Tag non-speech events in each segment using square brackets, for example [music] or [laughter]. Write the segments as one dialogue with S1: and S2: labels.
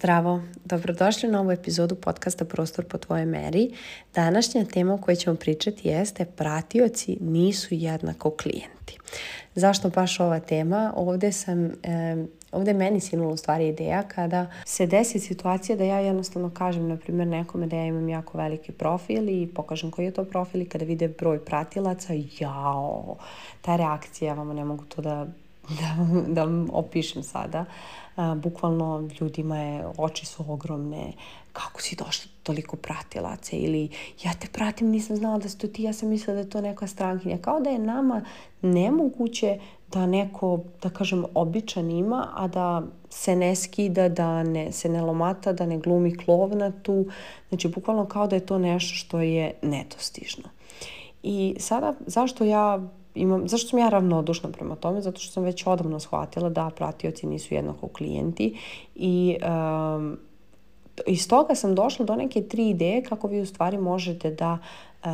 S1: Zdravo, dobrodošli u novu epizodu podcasta Prostor po tvoje meri. Današnja tema o kojoj ćemo pričati jeste pratioci nisu jednako klijenti. Zašto baš ova tema? Ovde sam e, Ovdje meni sinula u stvari ideja kada se desi situacija da ja jednostavno kažem na primjer nekome da ja imam jako veliki profil i pokažem koji je to profil i kada vide broj pratilaca, jao, ta reakcija, vamo ne mogu to da [laughs] da, da opišem sada. A, bukvalno ljudima je, oči su ogromne, kako si došla toliko pratilaca ili ja te pratim, nisam znala da si to ti, ja sam mislila da je to neka strankinja. Kao da je nama nemoguće da neko, da kažem, običan ima, a da se ne skida, da ne, se ne lomata, da ne glumi klovna tu. Znači, bukvalno kao da je to nešto što je nedostižno. I sada, zašto ja imam, zašto sam ja ravnodušna prema tome? Zato što sam već odavno shvatila da pratioci nisu jednako klijenti i um, iz toga sam došla do neke tri ideje kako vi u stvari možete da um,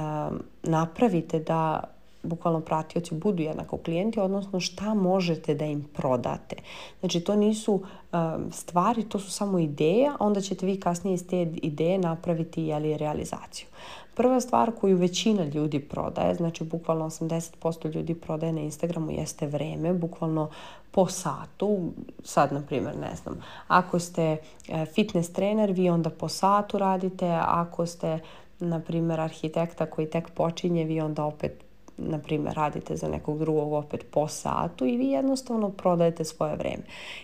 S1: napravite da bukvalno pratioci budu jednako klijenti, odnosno šta možete da im prodate. Znači to nisu um, stvari, to su samo ideje, onda ćete vi kasnije iz te ideje napraviti jeli, realizaciju. Prva stvar koju većina ljudi prodaje, znači bukvalno 80% ljudi prodaje na Instagramu jeste vreme, bukvalno po satu, sad na primjer ne znam, ako ste e, fitness trener vi onda po satu radite, ako ste na primjer arhitekta koji tek počinje vi onda opet na primjer, radite za nekog drugog opet po satu i vi jednostavno prodajete svoje vreme.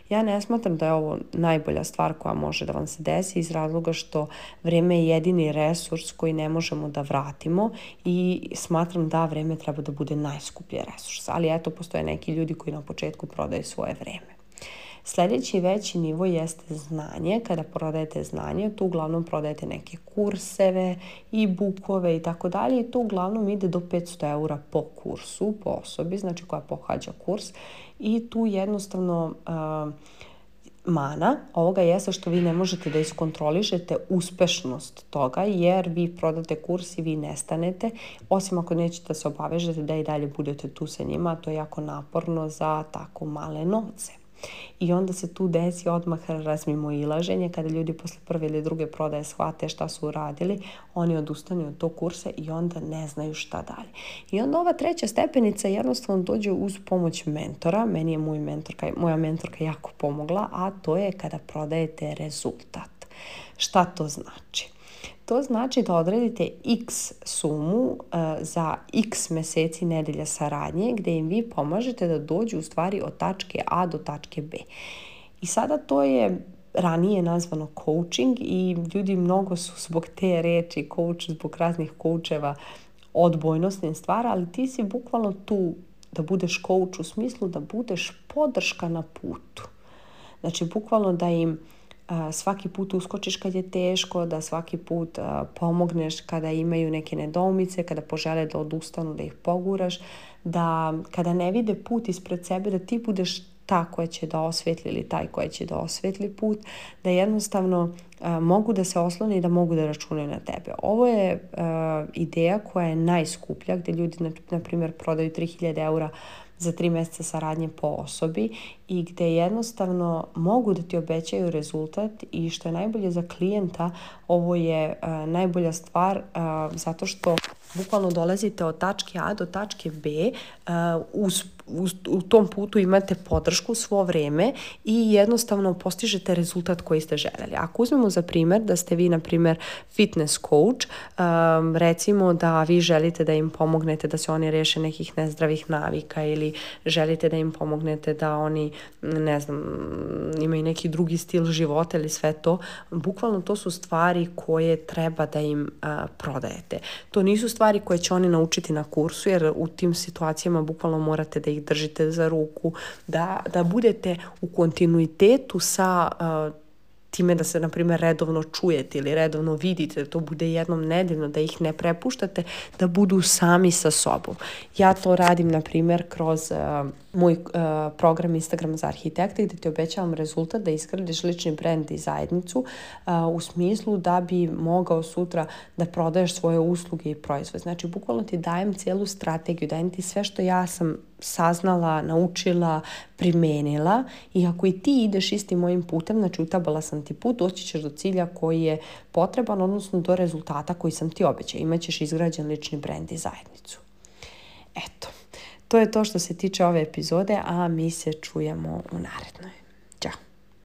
S1: Ja ne smatram da je ovo najbolja stvar koja može da vam se desi iz razloga što vreme je jedini resurs koji ne možemo da vratimo i smatram da vreme treba da bude najskuplji resurs. Ali eto, postoje neki ljudi koji na početku prodaju svoje vreme. Sledeći veći nivo jeste znanje. Kada prodajete znanje, tu uglavnom prodajete neke kurseve i bukove i tako dalje. I tu uglavnom ide do 500 eura po kursu, po osobi, znači koja pohađa kurs. I tu jednostavno... Uh, mana ovoga jeste što vi ne možete da iskontrolišete uspešnost toga jer vi prodate kurs i vi nestanete osim ako nećete da se obavežete da i dalje budete tu sa njima to je jako naporno za tako male novce i onda se tu desi odmah razmimo ilaženje kada ljudi posle prve ili druge prodaje shvate šta su uradili, oni odustanu od tog kursa i onda ne znaju šta dalje. I onda ova treća stepenica jednostavno dođe uz pomoć mentora. Meni je moj mentorka, moja mentorka jako pomogla, a to je kada prodajete rezultat. Šta to znači? To znači da odredite x sumu e, za x meseci nedelja saradnje gde im vi pomažete da dođu u stvari od tačke A do tačke B. I sada to je ranije nazvano coaching i ljudi mnogo su zbog te reči coach, zbog raznih koučeva odbojnostnim stvara, ali ti si bukvalno tu da budeš coach u smislu da budeš podrška na putu. Znači, bukvalno da im svaki put uskočiš kad je teško, da svaki put pomogneš kada imaju neke nedoumice, kada požele da odustanu, da ih poguraš, da kada ne vide put ispred sebe, da ti budeš ta koja će da osvetli ili taj koja će da osvetli put, da jednostavno mogu da se oslone i da mogu da računaju na tebe. Ovo je ideja koja je najskuplja, gde ljudi, na, na primjer, prodaju 3000 eura za tri mjeseca saradnje po osobi i gdje jednostavno mogu da ti obećaju rezultat i što je najbolje za klijenta, ovo je eh, najbolja stvar eh, zato što bukvalno dolazite od tačke A do tačke B, uh, uz, uz, u tom putu imate podršku svo vreme i jednostavno postižete rezultat koji ste želeli. Ako uzmemo za primer da ste vi, na primer, fitness coach, um, recimo da vi želite da im pomognete da se oni reše nekih nezdravih navika ili želite da im pomognete da oni, ne znam, imaju neki drugi stil života ili sve to, bukvalno to su stvari koje treba da im uh, prodajete. To nisu stvari stvari koje će oni naučiti na kursu, jer u tim situacijama bukvalno morate da ih držite za ruku, da, da budete u kontinuitetu sa time da se, na primjer, redovno čujete ili redovno vidite, da to bude jednom nedeljno, da ih ne prepuštate, da budu sami sa sobom. Ja to radim, na primjer, kroz uh, moj uh, program Instagram za arhitekte gde ti obećavam rezultat da iskradiš lični brend i zajednicu uh, u smislu da bi mogao sutra da prodaješ svoje usluge i proizvode. Znači, bukvalno ti dajem cijelu strategiju, dajem ti sve što ja sam saznala, naučila, primenila i ako i ti ideš istim mojim putem, znači utabala sam ti put, doći ćeš do cilja koji je potreban, odnosno do rezultata koji sam ti obećao. Imaćeš izgrađen lični brend i zajednicu. Eto, to je to što se tiče ove epizode, a mi se čujemo u narednoj.